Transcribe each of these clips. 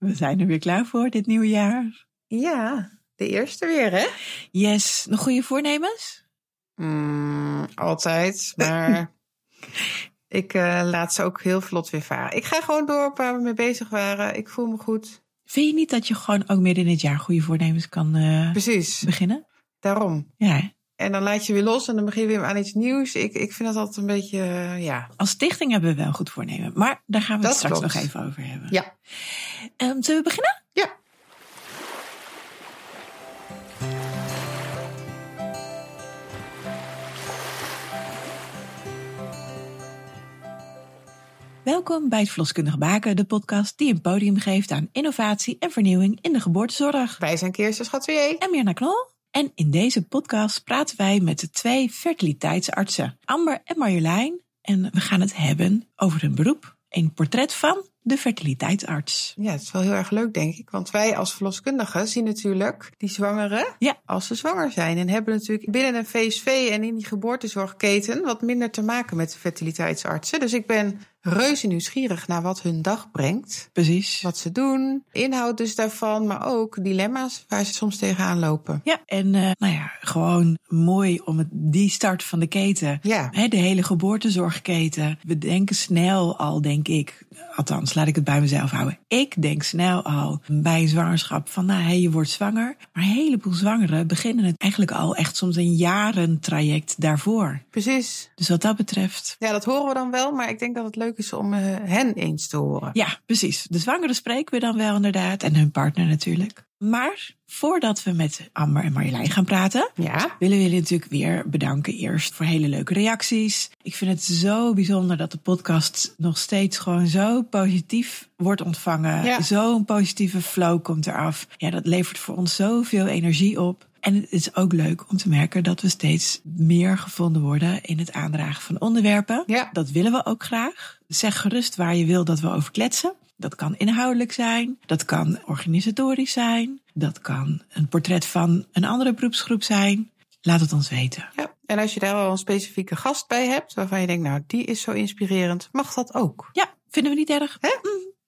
We zijn er weer klaar voor dit nieuwe jaar. Ja, de eerste weer, hè? Yes, nog goede voornemens? Mm, altijd, maar ik uh, laat ze ook heel vlot weer varen. Ik ga gewoon door op waar we mee bezig waren. Ik voel me goed. Vind je niet dat je gewoon ook midden in het jaar goede voornemens kan uh, Precies. beginnen? Daarom. Ja. En dan laat je weer los en dan begin je weer aan iets nieuws. Ik, ik vind dat altijd een beetje, uh, ja. Als stichting hebben we wel goed voornemen. Maar daar gaan we Dat het straks klopt. nog even over hebben. Ja. Um, zullen we beginnen? Ja. Welkom bij het Verloskundige Baken, de podcast die een podium geeft aan innovatie en vernieuwing in de geboortezorg. Wij zijn Kirsten Schatwier. En Mirna Knol. En in deze podcast praten wij met de twee fertiliteitsartsen, Amber en Marjolein. En we gaan het hebben over hun beroep. Een portret van de fertiliteitsarts. Ja, het is wel heel erg leuk, denk ik. Want wij als verloskundigen zien natuurlijk die zwangeren Ja. als ze zwanger zijn. En hebben natuurlijk binnen een VSV en in die geboortezorgketen wat minder te maken met de fertiliteitsartsen. Dus ik ben reuze nieuwsgierig naar wat hun dag brengt. Precies. Wat ze doen, inhoud dus daarvan, maar ook dilemma's waar ze soms tegenaan lopen. Ja, en uh, nou ja, gewoon mooi om het, die start van de keten. Ja. Hè, de hele geboortezorgketen. We denken snel al, denk ik, althans laat ik het bij mezelf houden. Ik denk snel al bij zwangerschap van, nou hey, je wordt zwanger. Maar een heleboel zwangeren beginnen het eigenlijk al echt soms een jarentraject daarvoor. Precies. Dus wat dat betreft. Ja, dat horen we dan wel, maar ik denk dat het leuk is om uh, hen eens te horen. Ja, precies. De zwangeren spreken we dan wel inderdaad. En hun partner natuurlijk. Maar voordat we met Amber en Marjolein gaan praten, Ja. willen we jullie natuurlijk weer bedanken eerst voor hele leuke reacties. Ik vind het zo bijzonder dat de podcast nog steeds gewoon zo positief wordt ontvangen. Ja. Zo'n positieve flow komt eraf. Ja, dat levert voor ons zoveel energie op. En het is ook leuk om te merken dat we steeds meer gevonden worden in het aandragen van onderwerpen. Ja. Dat willen we ook graag. Zeg gerust waar je wil dat we over kletsen. Dat kan inhoudelijk zijn, dat kan organisatorisch zijn, dat kan een portret van een andere beroepsgroep zijn. Laat het ons weten. Ja. En als je daar al een specifieke gast bij hebt, waarvan je denkt, nou, die is zo inspirerend, mag dat ook. Ja, vinden we niet erg? Hè?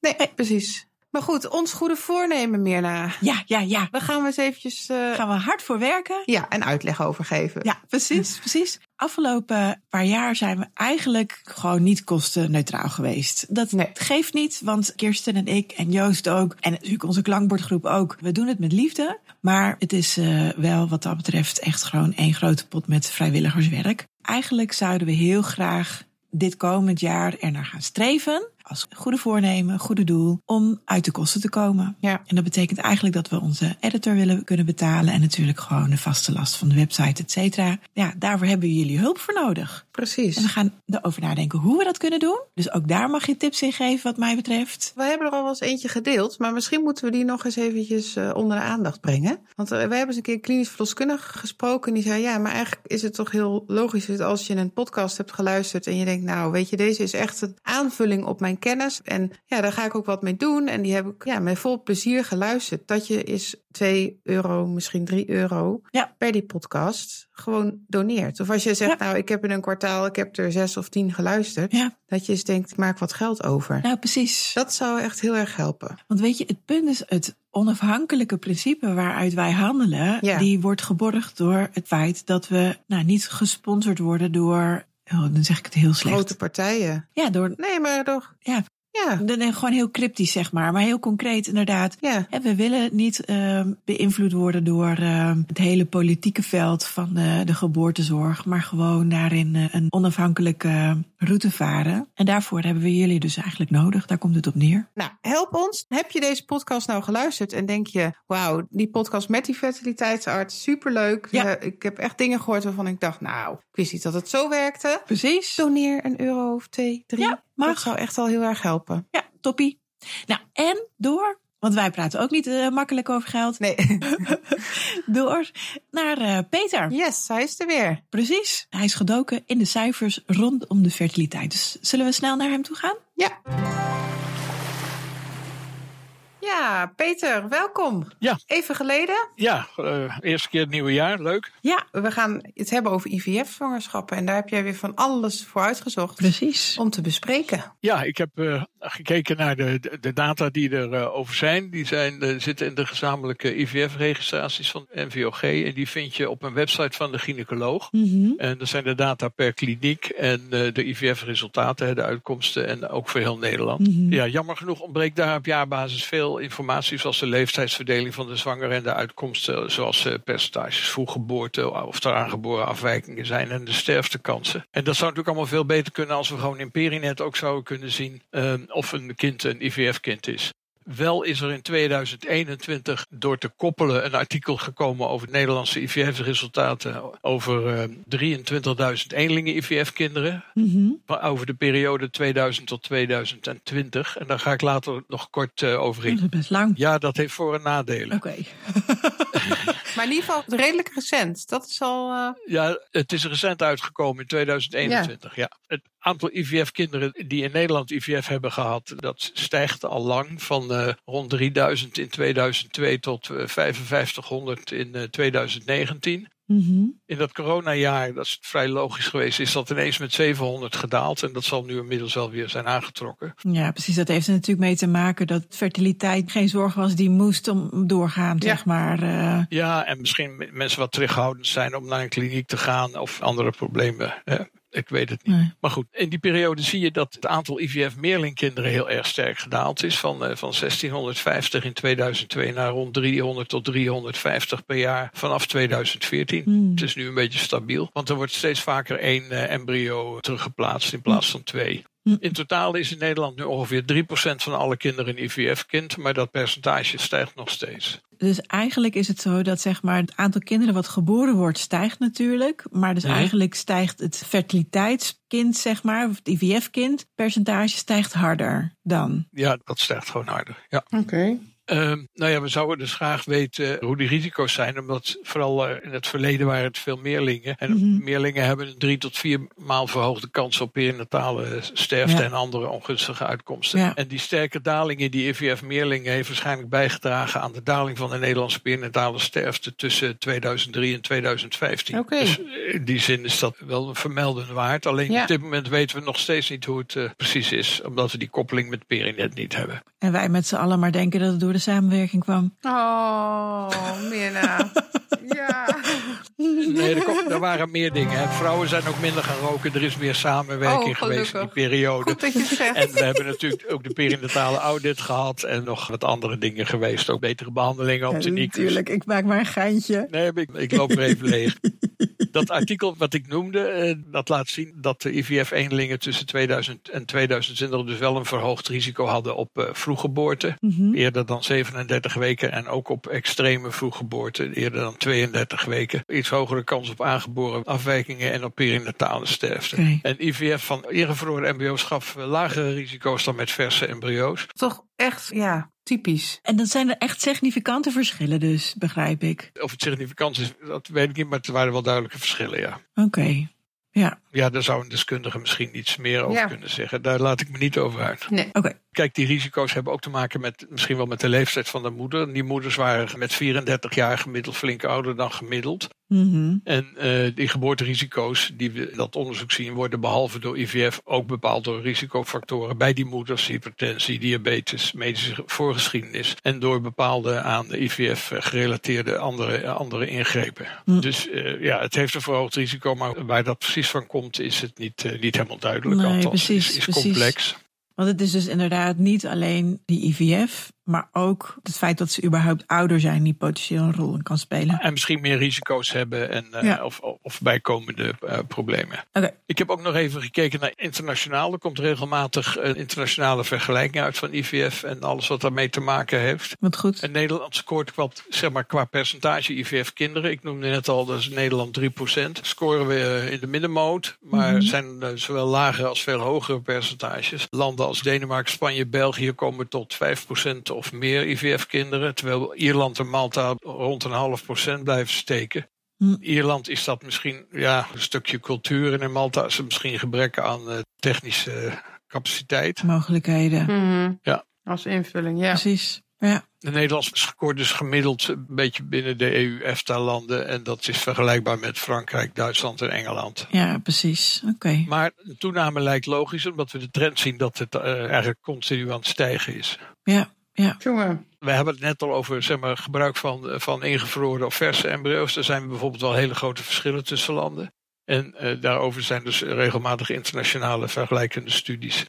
Nee, precies. Maar goed, ons goede voornemen, Mirna. Ja, ja, ja. Daar gaan we eens eventjes uh, Gaan we hard voor werken? ja, een uitleg over geven. Ja, precies, precies. Afgelopen paar jaar zijn we eigenlijk gewoon niet kostenneutraal geweest. Dat Nee. geeft niet, want Kirsten en ik en Joost ook, en natuurlijk onze klankbordgroep ook, we doen het met liefde. Maar het is uh, wel wat dat betreft echt gewoon één grote pot met vrijwilligerswerk. Eigenlijk zouden we heel graag dit komend jaar er naar gaan streven. Als goede voornemen, goede doel, om uit de kosten te komen. Ja. En dat betekent eigenlijk dat we onze editor willen kunnen betalen. En natuurlijk gewoon de vaste last van de website, et cetera. Ja, daarvoor hebben we jullie hulp voor nodig. Precies. En we gaan erover nadenken hoe we dat kunnen doen. Dus ook daar mag je tips in geven wat mij betreft. We hebben er al wel eens eentje gedeeld, maar misschien moeten we die nog eens eventjes uh, onder de aandacht brengen. Want uh, wij hebben eens een keer klinisch verloskundige gesproken. En die zei, ja, maar eigenlijk is het toch heel logisch dat als je een podcast hebt geluisterd en je denkt, nou, weet je, deze is echt een aanvulling op mijn kennis. En ja, daar ga ik ook wat mee doen. En die heb ik ja, met vol plezier geluisterd. Dat je is 2 euro, misschien 3 euro ja. per die podcast gewoon doneert. Of als je zegt, ja. nou, ik heb in een kwartaal, ik heb er zes of tien geluisterd. Ja. Dat je eens denkt, ik maak wat geld over. Nou, precies. Dat zou echt heel erg helpen. Want weet je, het punt is het onafhankelijke principe waaruit wij handelen, ja. die wordt geborgd door het feit dat we nou, niet gesponsord worden door. Oh, dan zeg ik het heel slecht. Grote partijen. Ja, door. Nee, maar toch. Ja, ja. Dan gewoon heel cryptisch, zeg maar. Maar heel concreet, inderdaad. Ja. En we willen niet uh, beïnvloed worden door uh, het hele politieke veld van uh, de geboortezorg. Maar gewoon daarin uh, een onafhankelijke route varen. En daarvoor hebben we jullie dus eigenlijk nodig. Daar komt het op neer. Nou, help ons. Heb je deze podcast nou geluisterd en denk je... wauw, die podcast met die fertiliteitsarts, superleuk. Ja. ik heb echt dingen gehoord waarvan ik dacht... nou, ik wist niet dat het zo werkte. Precies. Doneer een euro of twee, drie. Ja, mag. Dat zou echt al heel erg helpen. Ja, toppie. Nou, en door, want wij praten ook niet uh, makkelijk over geld. Nee. door naar uh, Peter. Yes, hij is er weer. Precies. Hij is gedoken in de cijfers rondom de fertiliteit. Dus zullen we snel naar hem toe gaan? Ja. Ja, Peter, welkom. Ja. Even geleden. Ja, uh, eerste keer het nieuwe jaar, leuk. Ja, we gaan het hebben over IVF-zwangerschappen. En daar heb jij weer van alles voor uitgezocht. Precies. Om te bespreken. Ja, ik heb uh, gekeken naar de, de, de, data die er uh, over zijn. Die zijn, zitten in de gezamenlijke IVF-registraties van NVOG. En die vind je op een website van de gynaecoloog. Mm -hmm. En dat zijn de data per kliniek en de IVF-resultaten, de uitkomsten. En ook voor heel Nederland. Mm -hmm. Ja, jammer genoeg ontbreekt daar op jaarbasis veel informatie, zoals de leeftijdsverdeling van de zwangere en de uitkomsten, zoals uh, percentages vroeggeboorte of er aangeboren afwijkingen zijn en de sterftekansen. En dat zou natuurlijk allemaal veel beter kunnen als we gewoon in Perinet ook zouden kunnen zien uh, of een kind een IVF-kind is. Wel is er in 2021 door te koppelen een artikel gekomen over Nederlandse IVF-resultaten over uh, 23.000 eenlingen IVF-kinderen. Mm -hmm. Over de periode 2000 tot 2020. En daar ga ik later nog kort uh, over in. Dat is best lang. Ja, dat heeft voor- en nadelen. Oké. maar in ieder geval redelijk recent. Dat is al. Uh... Ja, het is recent uitgekomen in 2021. Ja. ja. Het aantal IVF-kinderen die in Nederland IVF hebben gehad, dat stijgt al lang van uh, rond 3000 in 2002 tot uh, 5500 in uh, 2019. Mm -hmm. In dat coronajaar, dat is vrij logisch geweest, is dat ineens met 700 gedaald. En dat zal nu inmiddels wel weer zijn aangetrokken. Ja, precies. Dat heeft er natuurlijk mee te maken dat fertiliteit geen zorg was die moest om doorgaan, ja. zeg maar. Uh... Ja, en misschien mensen wat terughoudend zijn om naar een kliniek te gaan of andere problemen. Hè? Ik weet het niet. Nee. Maar goed, in die periode zie je dat het aantal IVF-meerlingkinderen heel erg sterk gedaald is. Van, uh, van 1650 in 2002 naar rond 300 tot 350 per jaar vanaf 2014. Mm. Het is nu een beetje stabiel, want er wordt steeds vaker één uh, embryo teruggeplaatst in plaats van twee. Mm. In totaal is in Nederland nu ongeveer 3% van alle kinderen een IVF-kind, maar dat percentage stijgt nog steeds. Dus eigenlijk is het zo dat zeg maar, het aantal kinderen wat geboren wordt stijgt natuurlijk. Maar dus Mhm. eigenlijk stijgt het fertiliteitskind, zeg maar, of het IVF-kind, percentage stijgt harder dan. Ja, dat stijgt gewoon harder. Ja. Oké. Okay. Uh, nou ja, we zouden dus graag weten hoe die risico's zijn. Omdat vooral uh, in het verleden waren het veel meerlingen. En Mm -hmm. meerlingen hebben een drie tot vier maal verhoogde kans op perinatale sterfte Ja. en andere ongunstige uitkomsten. Ja. En die sterke daling in die IVF-meerlingen heeft waarschijnlijk bijgedragen aan de daling van de Nederlandse perinatale sterfte tussen 2003 en 2015. Oké. Dus in die zin is dat wel een vermelden waard. Alleen Ja. op dit moment weten we nog steeds niet hoe het uh, precies is. Omdat we die koppeling met Perinet niet hebben. En wij met z'n allen maar denken dat het door de samenwerking kwam. Oh, Mirna. ja. Nee, er, kom- er waren meer dingen. Hè. Vrouwen zijn ook minder gaan roken. Er is meer samenwerking Oh, geweest in die periode. Goed dat je zegt. En we hebben natuurlijk ook de perinatale audit gehad. En nog wat andere dingen geweest. Ook betere behandelingen op de NICU's. natuurlijk, ik maak maar een geintje. Nee, ik, ik loop er even leeg. Dat artikel wat ik noemde, eh, dat laat zien dat de IVF-eenlingen tussen 2000 en 2020 dus wel een verhoogd risico hadden op eh, vroeggeboorte. Mhm. Eerder dan 37 weken en ook op extreme vroeggeboorte, eerder dan 32 weken. Iets hogere kans op aangeboren afwijkingen en op perinatale sterfte. En IVF van ingevroren embryo's gaf eh, lagere risico's dan met verse embryo's. Toch echt, ja, typisch. En dat zijn er echt significante verschillen dus, begrijp ik. Of het significant is, dat weet ik niet, maar er waren wel duidelijke verschillen, ja. Oké. Ja, Ja, daar zou een deskundige misschien iets meer over Ja. kunnen zeggen. Daar laat ik me niet over uit. Nee. oké. Kijk, die risico's hebben ook te maken met misschien wel met de leeftijd van de moeder. Die moeders waren met 34 jaar gemiddeld flink ouder dan gemiddeld. Mhm. En eh, die geboorterisico's die we in dat onderzoek zien, worden behalve door IVF ook bepaald door risicofactoren bij die moeders, hypertensie, diabetes, medische voorgeschiedenis en door bepaalde aan de IVF gerelateerde andere, andere ingrepen. Hm. Dus eh, ja, het heeft een verhoogd risico, maar waar dat precies van komt, is het niet, eh, niet helemaal duidelijk. Nee, Althans, precies, is, is precies. complex. Want het is dus inderdaad niet alleen die IVF, maar ook het feit dat ze überhaupt ouder zijn die potentieel een rol in kan spelen. En misschien meer risico's hebben en, eh, Ja. of, of bijkomende eh, problemen. Ik heb ook nog even gekeken naar internationaal. Er komt regelmatig een internationale vergelijking uit van IVF en alles wat daarmee te maken heeft. Wat goed. En Nederland scoort qua, zeg maar, qua percentage IVF-kinderen. Ik noemde net al, dat is Nederland 3%. Scoren we eh, in de middenmoot, maar Mhm. zijn eh, zowel lagere als veel hogere percentages. Landen als Denemarken, Spanje, België komen tot 5% of meer IVF-kinderen. Terwijl Ierland en Malta rond een half procent blijven steken. Hm. Ierland is dat misschien ja, een stukje cultuur. En in Malta is het misschien gebrek aan eh, technische capaciteit. Mogelijkheden. Mhm. Ja. Als invulling, ja. Precies. Ja. De Nederlandse scoort dus gemiddeld een beetje binnen de EU-EFTA-landen. En dat is vergelijkbaar met Frankrijk, Duitsland en Engeland. Ja, precies. Oké. Maar de toename lijkt logisch, omdat we de trend zien dat het uh, eigenlijk continu aan het stijgen is. Ja, ja. Jongen. We hebben het net al over zeg maar, gebruik van, van ingevroren of verse embryo's. Er zijn bijvoorbeeld wel hele grote verschillen tussen landen. En uh, daarover zijn dus regelmatig internationale vergelijkende studies.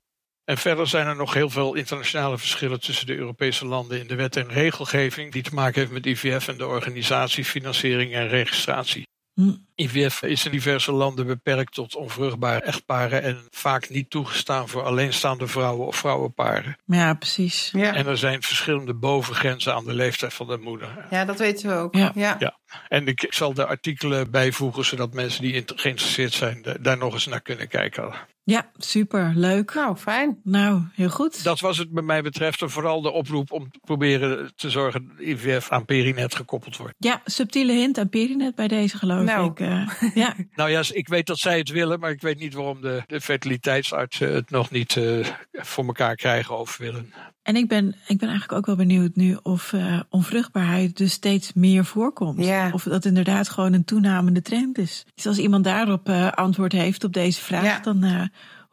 En verder zijn er nog heel veel internationale verschillen tussen de Europese landen in de wet en regelgeving die te maken heeft met IVF en de organisatie, financiering en registratie. Hm. IVF is in diverse landen beperkt tot onvruchtbare echtparen en vaak niet toegestaan voor alleenstaande vrouwen of vrouwenparen. Ja, precies. Ja. En er zijn verschillende bovengrenzen aan de leeftijd van de moeder. ja, dat weten we ook. Ja. Ja. Ja. En ik zal de artikelen bijvoegen zodat mensen die geïnteresseerd zijn da- daar nog eens naar kunnen kijken. Ja, super. Leuk. Nou, fijn. Nou, heel goed. Dat was het bij mij betreft. En vooral de oproep om te proberen te zorgen dat IVF aan Perinet gekoppeld wordt. Ja, subtiele hint aan Perinet bij deze, geloof Nou. ik. Eh, ja, Nou ja, ik weet dat zij het willen, maar ik weet niet waarom de, de fertiliteitsartsen het nog niet eh, voor elkaar krijgen of willen. en ik ben, ik ben eigenlijk ook wel benieuwd nu of eh, onvruchtbaarheid dus steeds meer voorkomt. Ja. Of dat inderdaad gewoon een toenamende trend is. Dus als iemand daarop eh, antwoord heeft op deze vraag, dan eh,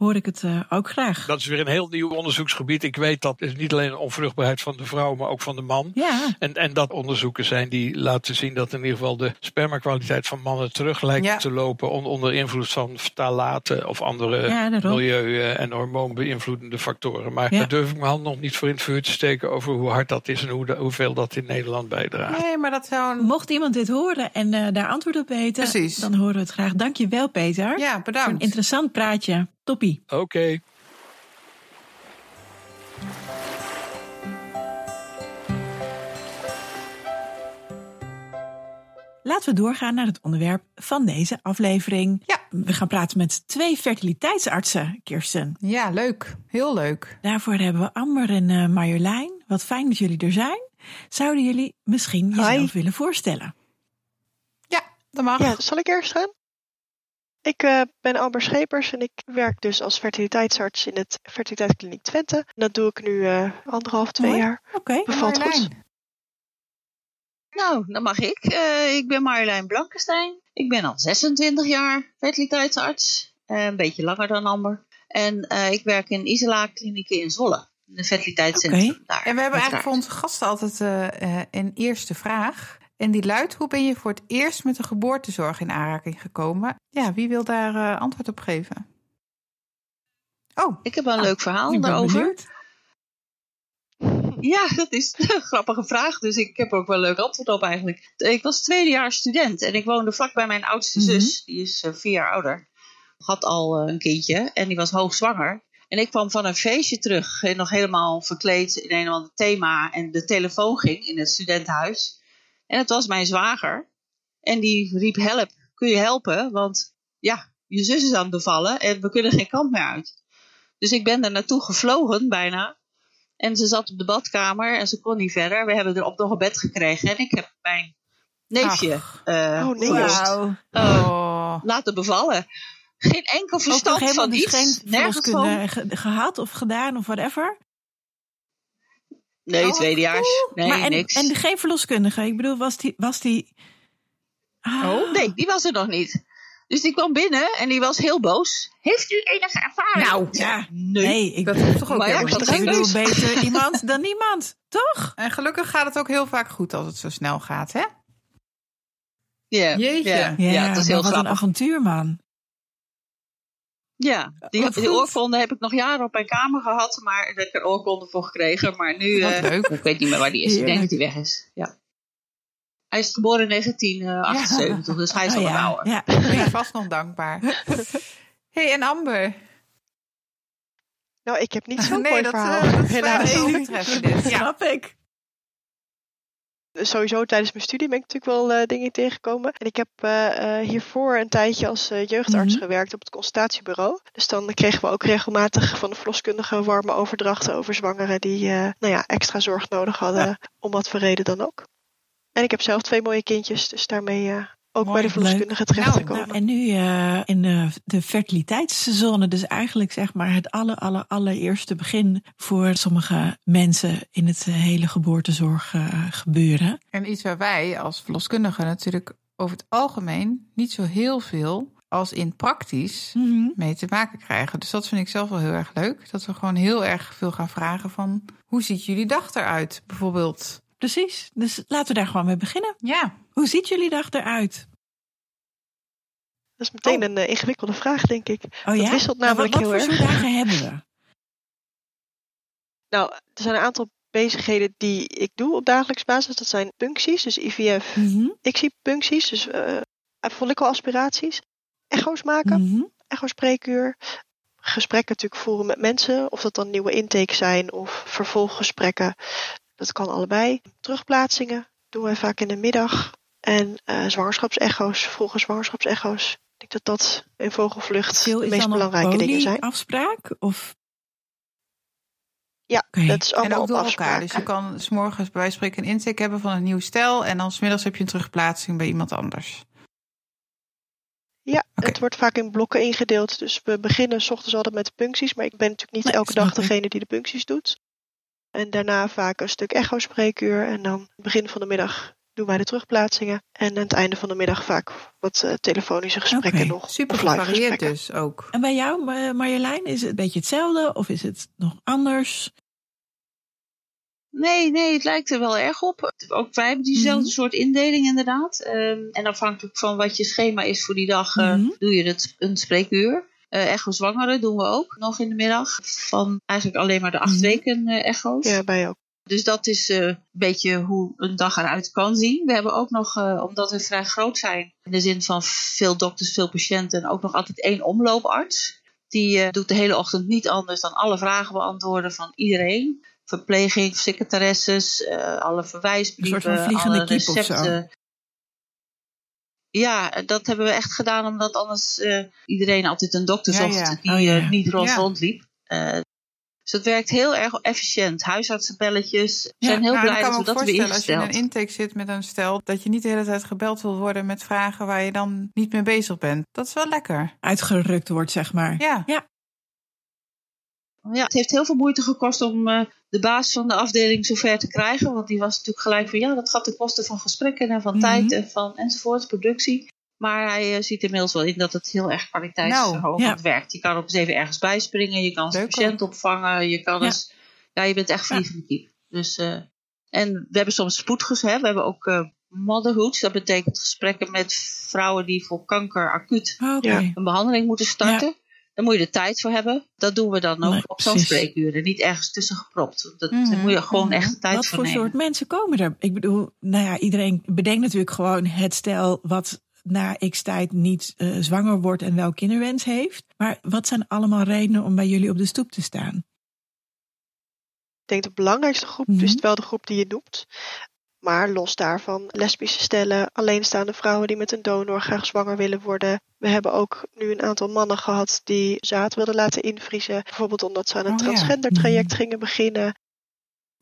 hoor ik het eh, ook graag. Dat is weer een heel nieuw onderzoeksgebied. Ik weet dat het niet alleen onvruchtbaarheid van de vrouw, maar ook van de man. Ja, En, en dat onderzoeken zijn die laten zien dat in ieder geval de spermakwaliteit van mannen terug lijkt Ja. te lopen on- onder invloed van ftalaten of andere Ja, milieu- eh, en hormoonbeïnvloedende factoren. Maar Ja. daar durf ik mijn hand nog niet voor in het vuur te steken over hoe hard dat is en hoe de- hoeveel dat in Nederland bijdraagt. Nee, maar dat zou een... mocht iemand dit horen en eh, daar antwoord op weten, Precies. dan horen we het graag. Dank je wel, Peter. Ja, Voor een bedankt. interessant praatje. Toppie. Oké. Laten we doorgaan naar het onderwerp van deze aflevering. Ja. We gaan praten met twee fertiliteitsartsen, Kirsten. Ja, leuk. Heel leuk. Daarvoor hebben we Amber en eh, Marjolein. Wat fijn dat jullie er zijn. Zouden jullie misschien jezelf willen voorstellen? Ja, dat mag. Ja, zal ik eerst gaan? Ik eh, ben Amber Schepers en ik werk dus als fertiliteitsarts in het Fertiliteitskliniek Twente. En dat doe ik nu eh, anderhalf, twee Mooi. jaar. Oké. Bevalt goed. Nou, dan mag ik. Eh, ik ben Marjolein Blankenstein. Ik ben al 26 jaar fertiliteitsarts. Een beetje langer dan Amber. En eh, ik werk in Isela Klinieken in Zwolle. In een fertiliteitscentrum Oké. daar. En we hebben eigenlijk voor onze gasten altijd eh, eh, een eerste vraag. En die luidt, hoe ben je voor het eerst met de geboortezorg in aanraking gekomen? Ja, wie wil daar eh, antwoord op geven? Oh, Ik heb wel een leuk verhaal daarover. benieuwd. Ja, dat is een grappige vraag. Dus ik heb er ook wel een leuk antwoord op eigenlijk. Ik was tweedejaars student en ik woonde vlak bij mijn oudste Mhm. zus. Die is eh, vier jaar ouder. Had al eh, een kindje en die was hoogzwanger. En ik kwam van een feestje terug. En nog helemaal verkleed in een of ander thema. En de telefoon ging in het studentenhuis. En het was mijn zwager. En die riep help, kun je helpen? Want ja, je zus is aan het bevallen en we kunnen geen kant meer uit. Dus ik ben er naartoe gevlogen bijna. En ze zat op de badkamer en ze kon niet verder. We hebben er op nog een bed gekregen. En ik heb mijn neefje eh, Oh, nee. eh, oh. laten bevallen. Geen enkel verstand van iets. geen nergens van. verloskunde ge- gehad of gedaan of whatever? Nee, Oh, tweedejaars. Nee, maar en, niks. en geen verloskundige. Ik bedoel, was die... Was die... Ah, Oh, nee, die was er nog niet. Dus die kwam binnen en die was heel boos. Heeft u enige ervaring? Nou, Ja, Nee. nee. Ik, Dat hoeft toch ook Maar ja, helemaal ik bedoel, beter iemand dan niemand. Toch? En gelukkig gaat het ook heel vaak goed als het zo snel gaat, hè? Ja, Jeetje. Ja, ja, dat is heel wat een grappig. avontuur, man. Ja, die, Wat die goed. oorkonde heb ik nog jaren op mijn kamer gehad, maar daar heb ik een oorkonde voor gekregen. Maar nu, Wat eh, leuk. ik weet niet meer waar die is. Ik denk dat hij weg is. Ja. Hij is geboren in 1978, dus hij is Oh, al een ja, ouder. ja. Ben je vast nog dankbaar. hey, en Amber? Nou, ik heb niet zo'n nee, mooi dat, verhaal. eh, dat is helaas. Ja. Snap ik. Sowieso tijdens mijn studie ben ik natuurlijk wel eh, dingen tegengekomen. En ik heb eh, eh, hiervoor een tijdje als jeugdarts Mhm. gewerkt op het consultatiebureau. Dus dan kregen we ook regelmatig van de verloskundige warme overdrachten over zwangeren die nou ja, extra zorg nodig hadden, om wat voor reden dan ook. En ik heb zelf twee mooie kindjes, dus daarmee ook Mooi, bij de verloskundige terecht Nou, gekomen. Nou, en nu eh, in de, de fertiliteitszone, dus eigenlijk zeg maar het aller, aller, allereerste begin voor sommige mensen in het hele geboortezorg eh, gebeuren. En iets waar wij als verloskundigen natuurlijk over het algemeen niet zo heel veel als in praktisch mee te maken krijgen. Dus dat vind ik zelf wel heel erg leuk. Dat we gewoon heel erg veel gaan vragen van hoe ziet jullie dag eruit bijvoorbeeld? Precies, dus laten we daar gewoon mee beginnen. Ja, Hoe ziet jullie dag eruit? Dat is meteen Oh. een eh, ingewikkelde vraag, denk ik. Oh Dat ja? wisselt Nou, namelijk wat, heel wat voor erg. soort dagen hebben we? Nou, er zijn een aantal bezigheden die ik doe op dagelijks basis. Dat zijn puncties, dus IVF, Mhm, ICSI-puncties, dus eh folliculaspiraties, echo's maken, mhm. echo-spreekuur, gesprekken natuurlijk voeren met mensen, of dat dan nieuwe intakes zijn of vervolggesprekken. Dat kan allebei. Terugplaatsingen doen wij vaak in de middag. En eh zwangerschapsecho's, vroege zwangerschapsecho's. Ik denk dat dat in vogelvlucht de is meest dan belangrijke een dingen zijn. afspraak Of? Ja, dat is en allemaal ook op door afspraak. elkaar. Dus je kan s'morgens bij wijze van spreken een intake hebben van een nieuw stel. En dan smiddags heb je een terugplaatsing bij iemand anders. Ja, het wordt vaak in blokken ingedeeld. Dus we beginnen s ochtends altijd met de puncties. Maar ik ben natuurlijk niet Nee, elke dag degene die de puncties doet. En daarna vaak een stuk echo-spreekuur. En dan begin van de middag doen wij de terugplaatsingen. En aan het einde van de middag vaak wat eh, telefonische gesprekken nog. Super gevarieerd dus ook. En bij jou, Ma- Marjolein, is het een beetje hetzelfde of is het nog anders? Nee, nee, het lijkt er wel erg op. Ook wij hebben diezelfde Mhm. soort indeling inderdaad. Ehm, en afhankelijk van wat je schema is voor die dag, eh, Mhm. doe je het een spreekuur. Eh echo zwangeren doen we ook nog in de middag. Van eigenlijk alleen maar de acht Mhm. weken eh, echo's. Ja, bij ook. Dus dat is eh, een beetje hoe een dag eruit kan zien. We hebben ook nog, omdat we vrij groot zijn, in de zin van veel dokters, veel patiënten, ook nog altijd één omlooparts. Die doet de hele ochtend niet anders dan alle vragen beantwoorden van iedereen. Verpleging, secretaresses, alle verwijsbrieven, alle recepten. Ja, dat hebben we echt gedaan omdat anders eh, iedereen altijd een dokter zocht ja. die Oh, ja. eh, niet rond Ja. rondliep. Eh, dus het werkt heel erg efficiënt. Huisartsenbelletjes. We zijn heel Nou, blij dat we me dat hebben voorstellen als je in ingesteld. een intake zit met een stel, dat je niet de hele tijd gebeld wil worden met vragen waar je dan niet mee bezig bent. Dat is wel lekker. Uitgerukt wordt, zeg maar. Ja. Ja, het heeft heel veel moeite gekost om eh, de baas van de afdeling zover te krijgen. Want die was natuurlijk gelijk van ja, dat gaat ten koste van gesprekken en van Mhm. tijd en van enzovoort, productie. Maar hij eh, ziet inmiddels wel in dat het heel erg kwaliteitsverhogend Nou, ja. werkt. Je kan ook eens even ergens bijspringen, je kan een patiënt opvangen, je kan Ja. eens... Ja, je bent echt Ja. vliegende kiep. Dus, eh, en we hebben soms spoedges, hè. we hebben ook eh motherhoods. Dat betekent gesprekken met vrouwen die voor kanker acuut Oh. Ja. een behandeling moeten starten. Daar moet je de tijd voor hebben. Dat doen we dan ook Nee, op zo'n. Er niet ergens tussen gepropt. Dat, Mhm, Daar moet je gewoon mhm. echt de tijd Wat voor voor nemen. soort mensen komen er? Ik bedoel, nou ja, iedereen bedenkt natuurlijk gewoon het stel wat na x tijd niet eh, zwanger wordt en wel kinderwens heeft. Maar wat zijn allemaal redenen om bij jullie op de stoep te staan? Ik denk de belangrijkste groep Mhm. is wel de groep die je noemt. Maar los daarvan, lesbische stellen, alleenstaande vrouwen die met een donor graag zwanger willen worden. We hebben ook nu een aantal mannen gehad die zaad wilden laten invriezen. Bijvoorbeeld omdat ze aan een Oh transgender traject gingen beginnen.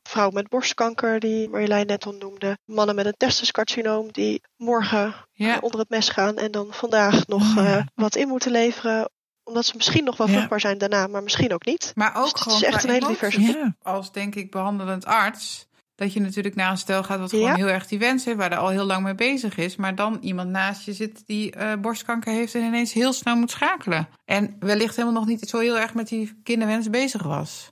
Vrouwen met borstkanker, die Marjolein net al noemde. Mannen met een testiscarcinoom die morgen Ja. onder het mes gaan en dan vandaag nog Oh ja. eh, wat in moeten leveren. Omdat ze misschien nog wel Ja. vruchtbaar zijn daarna, maar misschien ook niet. Maar ook Dus het gewoon is echt een hele diverse Ja, als denk ik behandelend arts. Dat je natuurlijk naar een stel gaat wat Ja. gewoon heel erg die wens heeft, waar er al heel lang mee bezig is. Maar dan iemand naast je zit die eh, borstkanker heeft en ineens heel snel moet schakelen. En wellicht helemaal nog niet zo heel erg met die kinderwens bezig was.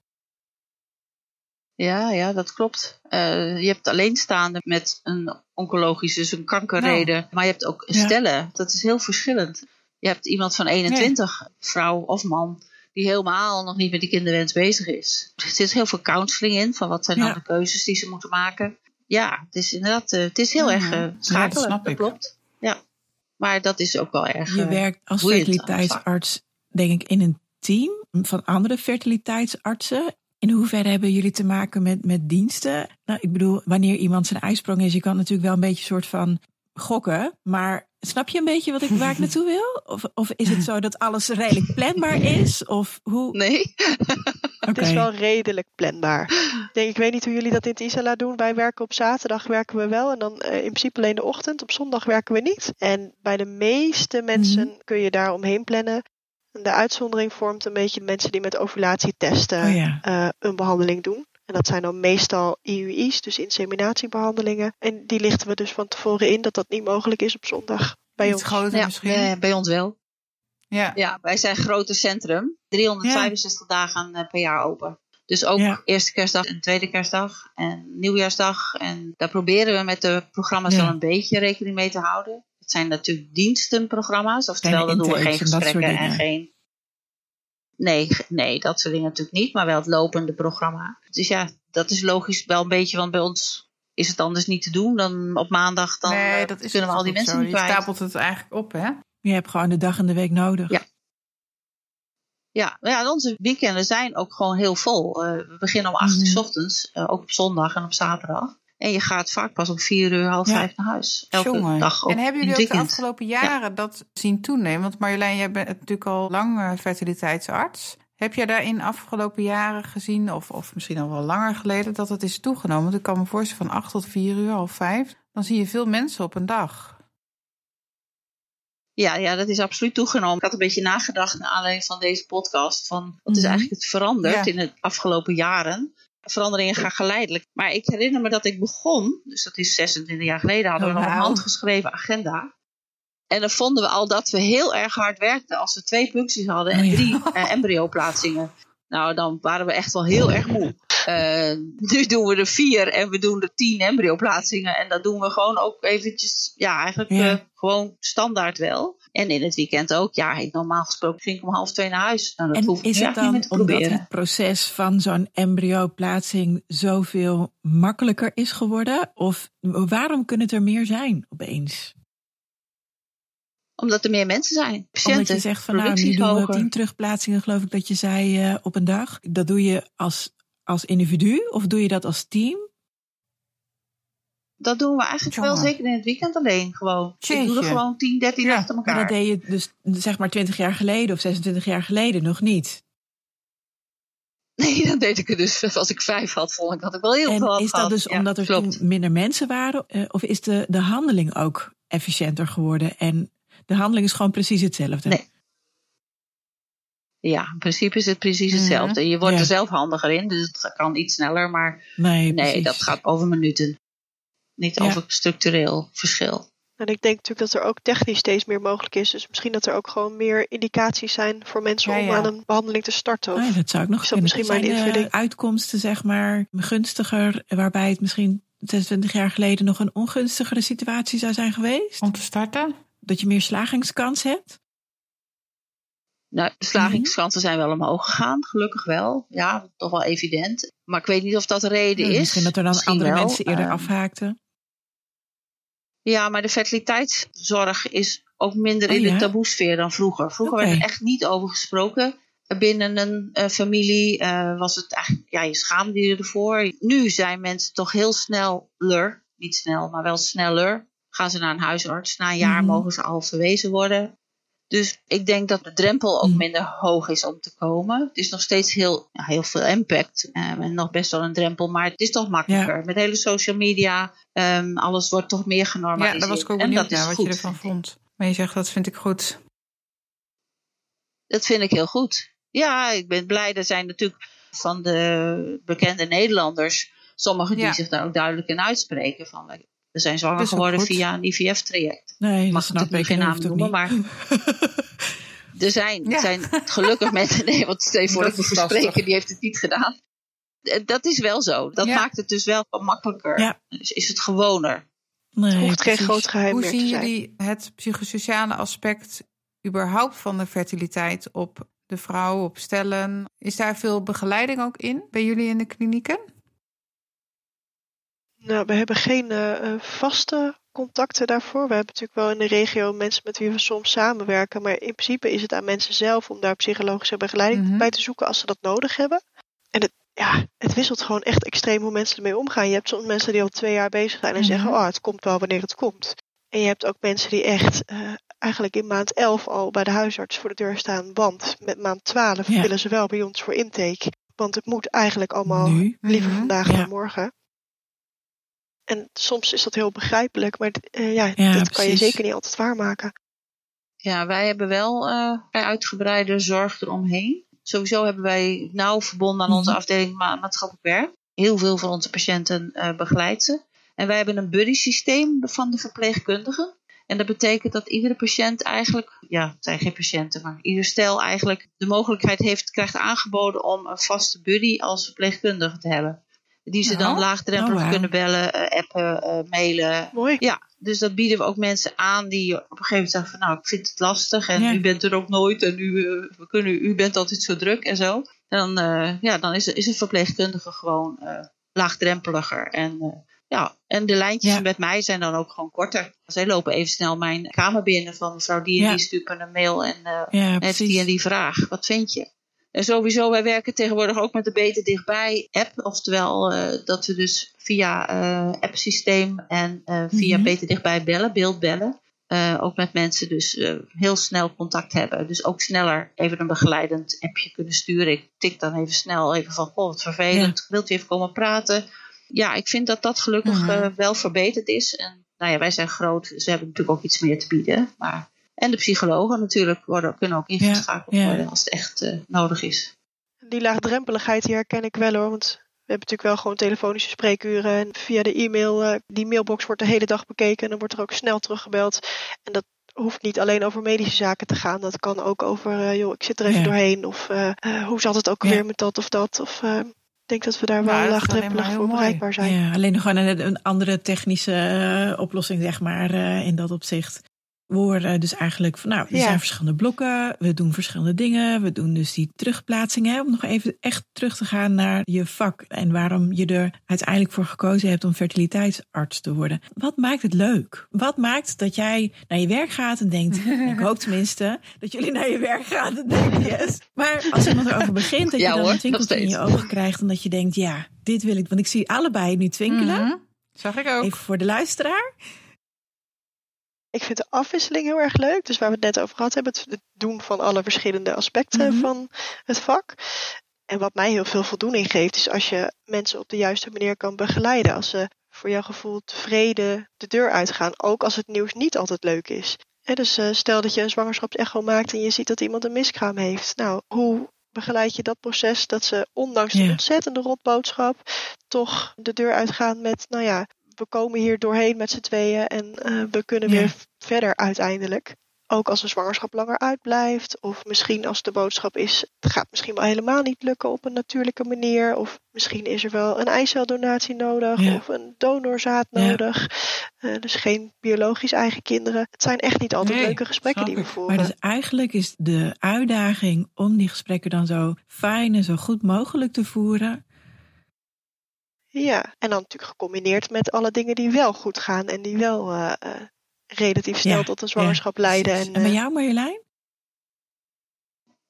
Ja, ja, dat klopt. Eh, je hebt alleenstaande met een oncologische, dus een kankerreden. Maar je hebt ook Ja. stellen. Dat is heel verschillend. Je hebt iemand van 21, vrouw of man, die helemaal nog niet met die kinderwens bezig is. Er zit heel veel counseling in, van wat zijn Ja. nou de keuzes die ze moeten maken. Ja, het is inderdaad, eh, het is heel erg eh, Ja, dat schakelen. dat klopt. Ja. Maar dat is ook wel erg. je eh, werkt als fertiliteitsarts, denk ik, in een team van andere fertiliteitsartsen. In hoeverre hebben jullie te maken met, met diensten? Nou, ik bedoel, wanneer iemand zijn ijsprong is, je kan natuurlijk wel een beetje soort van gokken. Maar Snap je een beetje wat ik, waar ik naartoe wil? Of, of is het zo dat alles redelijk planbaar is? Of hoe? Nee. Het is wel redelijk planbaar. Ik, denk, ik weet niet hoe jullie dat in het Isala doen. Wij werken op zaterdag werken we wel. En dan uh, in principe alleen de ochtend. Op zondag werken we niet. En bij de meeste mensen Mhm. kun je daar omheen plannen. De uitzondering vormt een beetje mensen die met ovulatietesten Oh ja. eh, een behandeling doen. En dat zijn dan meestal IUI's, dus inseminatiebehandelingen. En die lichten we dus van tevoren in dat dat niet mogelijk is op zondag bij Iets ons. groter Ja, misschien. eh, bij ons wel. Ja. Ja, wij zijn grote centrum. 365 dagen eh, per jaar open. Dus ook Ja. eerste kerstdag en tweede kerstdag en nieuwjaarsdag. En daar proberen we met de programma's Ja. wel een beetje rekening mee te houden. Het zijn natuurlijk dienstenprogramma's. Oftewel, dan doen we geen dat gesprekken en geen... Nee, nee, dat soort dingen natuurlijk niet. Maar wel het lopende programma. Dus ja, dat is logisch wel een beetje. Want bij ons is het anders niet te doen. Dan op maandag dan nee, eh, dat is kunnen we al die mensen zo. niet Je kwijt. stapelt het eigenlijk op, hè? Je hebt gewoon de dag en de week nodig. Ja. Ja, ja, onze weekenden zijn ook gewoon heel vol. Eh, we beginnen om 8 uur Mhm. 's ochtends, eh, ook op zondag en op zaterdag. En je gaat vaak pas om 4 uur, half Ja. vijf naar huis. Elke Jongen. dag ook en hebben jullie ook de afgelopen jaren dat zien toenemen? Want Marjolein, jij bent natuurlijk al lang eh, fertiliteitsarts. Heb jij daarin afgelopen jaren gezien, of, of misschien al wel langer geleden, dat het is toegenomen? Want ik kan me voorstellen van 8 tot 4 uur, half vijf. Dan zie je veel mensen op een dag. Ja, ja, dat is absoluut toegenomen. Ik had een beetje nagedacht naar aanleiding van deze podcast. Van wat is Mhm. eigenlijk het veranderd Ja. in de afgelopen jaren? Veranderingen gaan geleidelijk. Maar ik herinner me dat ik begon, dus dat is 26 jaar geleden, hadden we Oh, nog een handgeschreven agenda. En dan vonden we al dat we heel erg hard werkten als we twee puncties hadden en Oh ja. drie eh, embryoplaatsingen. Nou, dan waren we echt wel heel erg moe. Eh, nu doen we er vier en we doen er tien embryoplaatsingen. En dat doen we gewoon ook eventjes, ja, eigenlijk Ja. eh, gewoon standaard wel. En in het weekend ook. Ja, normaal gesproken ging ik om half twee naar huis. Nou, dat En hoef ik is het dan niet omdat proberen. het proces van zo'n embryoplaatsing zoveel makkelijker is geworden? Of waarom kunnen het er meer zijn opeens? Omdat er meer mensen zijn. Patiënten. Omdat je zegt van nou, nu doen we tien terugplaatsingen, geloof ik dat je zei, eh, op een dag. Dat doe je als, als individu of doe je dat als team? Dat doen we eigenlijk wel zeker in het weekend alleen. Gewoon. Ik doe er Jeetje. gewoon 10, 13 Ja, achter Maar elkaar. dat deed je dus zeg maar 20 jaar geleden of 26 jaar geleden nog niet. Nee, dan deed ik het dus. Als ik vijf had, vond ik dat ik wel heel veel En had is dat dus Ja, omdat er klopt. toen minder mensen waren? eh, Of is de, de handeling ook efficiënter geworden? En de handeling is gewoon precies hetzelfde? Nee. Ja, in principe is het precies Mhm. hetzelfde. Je wordt Ja. er zelf handiger in, dus het kan iets sneller. Maar Nee, dat gaat over minuten. Niet Ja. over structureel verschil. En ik denk natuurlijk dat er ook technisch steeds meer mogelijk is. Dus misschien dat er ook gewoon meer indicaties zijn voor mensen Ja, om ja. aan een behandeling te starten. Of, Ah, ja, dat zou ik nog kunnen. misschien mijn Zijn de invulling? uitkomsten zeg maar gunstiger, waarbij het misschien 26 jaar geleden nog een ongunstigere situatie zou zijn geweest? Om te starten? Dat je meer slagingskans hebt? Nou, de slagingskansen zijn wel omhoog gegaan, gelukkig wel. Ja, toch wel evident. Maar ik weet niet of dat de reden Ja, is. Misschien dat er dan Misschien andere wel. mensen eerder Eh, afhaakten. Ja, maar de fertiliteitszorg is ook minder Oh, in ja? de taboesfeer dan vroeger. Vroeger werd er echt niet over gesproken. Binnen een eh, familie eh, was het eigenlijk, ja, je schaamde je ervoor. Nu zijn mensen toch heel sneller, niet snel, maar wel sneller. Gaan ze naar een huisarts. Na een jaar Mhm. mogen ze al verwezen worden. Dus ik denk dat de drempel ook Mhm. minder hoog is om te komen. Het is nog steeds heel, heel veel impact. eh, en nog best wel een drempel, maar het is toch makkelijker. Met hele social media, ehm, alles wordt toch meer genormaliseerd. Ja, daar was ik ook en benieuwd dat naar wat goed. je ervan vond. Maar je zegt dat vind ik goed. Dat vind ik heel goed. Ja, ik ben blij. Er zijn natuurlijk van de bekende Nederlanders sommigen die Ja. zich daar ook duidelijk in uitspreken. Van, we zijn zwanger Dat geworden goed. via een IVF-traject. Nee, dat Mag snap natuurlijk ik. geen en naam noemen, niet. Er zijn, Ja. zijn gelukkig mensen. Nee, want stel je voor Dat dat ik verspreken, die heeft het niet gedaan. Eh, Dat is wel zo. Dat Ja. maakt het dus wel wat makkelijker. Ja. Dus is het gewoner. Nee, het hoeft geen groot geheim Hoe meer te zien zijn. jullie het psychosociale aspect überhaupt van de fertiliteit op de vrouw, op stellen? Is daar veel begeleiding ook in bij jullie in de klinieken? Nou, we hebben geen eh, eh, vaste contacten daarvoor. We hebben natuurlijk wel in de regio mensen met wie we soms samenwerken. Maar in principe is het aan mensen zelf om daar psychologische begeleiding Mhm. bij te zoeken als ze dat nodig hebben. En het, ja, het wisselt gewoon echt extreem hoe mensen ermee omgaan. Je hebt soms mensen die al twee jaar bezig zijn en Mhm. zeggen: Oh, het komt wel wanneer het komt. En je hebt ook mensen die echt uh, eigenlijk in maand 11 al bij de huisarts voor de deur staan. Want met maand 12 Ja. willen ze wel bij ons voor intake. Want het moet eigenlijk allemaal Nu? liever Mhm. vandaag Ja. dan morgen. En soms is dat heel begrijpelijk, maar eh, ja, Ja, dat kan je zeker niet altijd waarmaken. Ja, wij hebben wel eh, vrij uitgebreide zorg eromheen. Sowieso hebben wij nauw verbonden aan onze Mhm. afdeling ma- maatschappelijk werk. Heel veel van onze patiënten eh begeleid ze. En wij hebben een buddy systeem van de verpleegkundigen. En dat betekent dat iedere patiënt eigenlijk, ja, het zijn geen patiënten, maar ieder stel eigenlijk de mogelijkheid heeft, krijgt aangeboden om een vaste buddy als verpleegkundige te hebben. Die ze dan Nou, laagdrempelig oh, wauw. kunnen bellen, eh, appen, eh, mailen, Mooi. ja, dus dat bieden we ook mensen aan die op een gegeven moment zeggen van nou, ik vind het lastig en Ja. u bent er ook nooit en u, eh, we kunnen, u bent altijd zo druk en zo. Dan, ja, dan is, is een verpleegkundige gewoon laagdrempeliger. En, ja, en de lijntjes Ja. met mij zijn dan ook gewoon korter. Zij lopen even snel mijn kamer binnen van mevrouw die en die stuurt me een mail en heeft die en die vraag. Wat vind je? En sowieso, wij werken tegenwoordig ook met de Beter Dichtbij app. Oftewel eh, dat we dus via eh appsysteem en eh, via Mhm. Beter Dichtbij bellen, beeldbellen. ook met mensen dus heel snel contact hebben. Dus ook sneller even een begeleidend appje kunnen sturen. Ik tik dan even snel even van, oh wat vervelend. Wilt u even komen praten? Ja, ik vind dat dat gelukkig Mhm. wel verbeterd is. En nou ja, wij zijn groot, ze hebben natuurlijk ook iets meer te bieden. Maar en de psychologen natuurlijk worden, kunnen ook ingeschakeld Ja, ja. worden als het echt eh, nodig is. Die laagdrempeligheid die herken ik wel hoor. Want we hebben natuurlijk wel gewoon telefonische spreekuren. En via de e-mail, eh, die mailbox wordt de hele dag bekeken. En dan wordt er ook snel teruggebeld. En dat hoeft niet alleen over medische zaken te gaan. Dat kan ook over, eh, joh, ik zit er even Ja. doorheen. Of eh, eh, hoe zat het ook Ja. weer met dat of dat. Of eh, ik denk dat we daar wel laagdrempelig voor mooi. bereikbaar zijn. Ja, alleen nog gewoon een, een andere technische oplossing, zeg maar, eh, in dat opzicht. We horen dus eigenlijk van, nou, er Ja. zijn verschillende blokken, we doen verschillende dingen, we doen dus die terugplaatsingen, hè, om nog even echt terug te gaan naar je vak en waarom je er uiteindelijk voor gekozen hebt om fertiliteitsarts te worden. Wat maakt het leuk? Wat maakt dat jij naar je werk gaat en denkt, ik hoop tenminste dat jullie naar je werk gaan en denken, yes. Maar als iemand erover begint, dat Ja je dan hoor, een twinkeltje nog in je ogen krijgt en dat je denkt, ja, dit wil ik, want ik zie allebei nu twinkelen. Mhm. Zag ik ook. Even voor de luisteraar. Ik vind de afwisseling heel erg leuk. Dus waar we het net over gehad hebben, het doen van alle verschillende aspecten Mhm. van het vak. En wat mij heel veel voldoening geeft, is als je mensen op de juiste manier kan begeleiden. Als ze voor jouw gevoel tevreden de deur uitgaan, ook als het nieuws niet altijd leuk is. Dus eh, stel dat je een zwangerschapsecho maakt en je ziet dat iemand een miskraam heeft. Nou, hoe begeleid je dat proces dat ze ondanks de ontzettende rotboodschap toch de deur uitgaan met, nou ja, we komen hier doorheen met z'n tweeën en eh, we kunnen Ja. weer verder uiteindelijk. Ook als een zwangerschap langer uitblijft. Of misschien als de boodschap is, het gaat misschien wel helemaal niet lukken op een natuurlijke manier. Of misschien is er wel een eiceldonatie nodig. Ja. Of een donorzaad Ja. nodig. Eh, dus geen biologisch eigen kinderen. Het zijn echt niet altijd Nee, leuke gesprekken die we voeren. Maar dus eigenlijk is de uitdaging om die gesprekken dan zo fijn en zo goed mogelijk te voeren. Ja, en dan natuurlijk gecombineerd met alle dingen die wel goed gaan. En die wel eh, eh, relatief snel Ja, tot een zwangerschap leiden. En, En bij eh, jou Marjolein?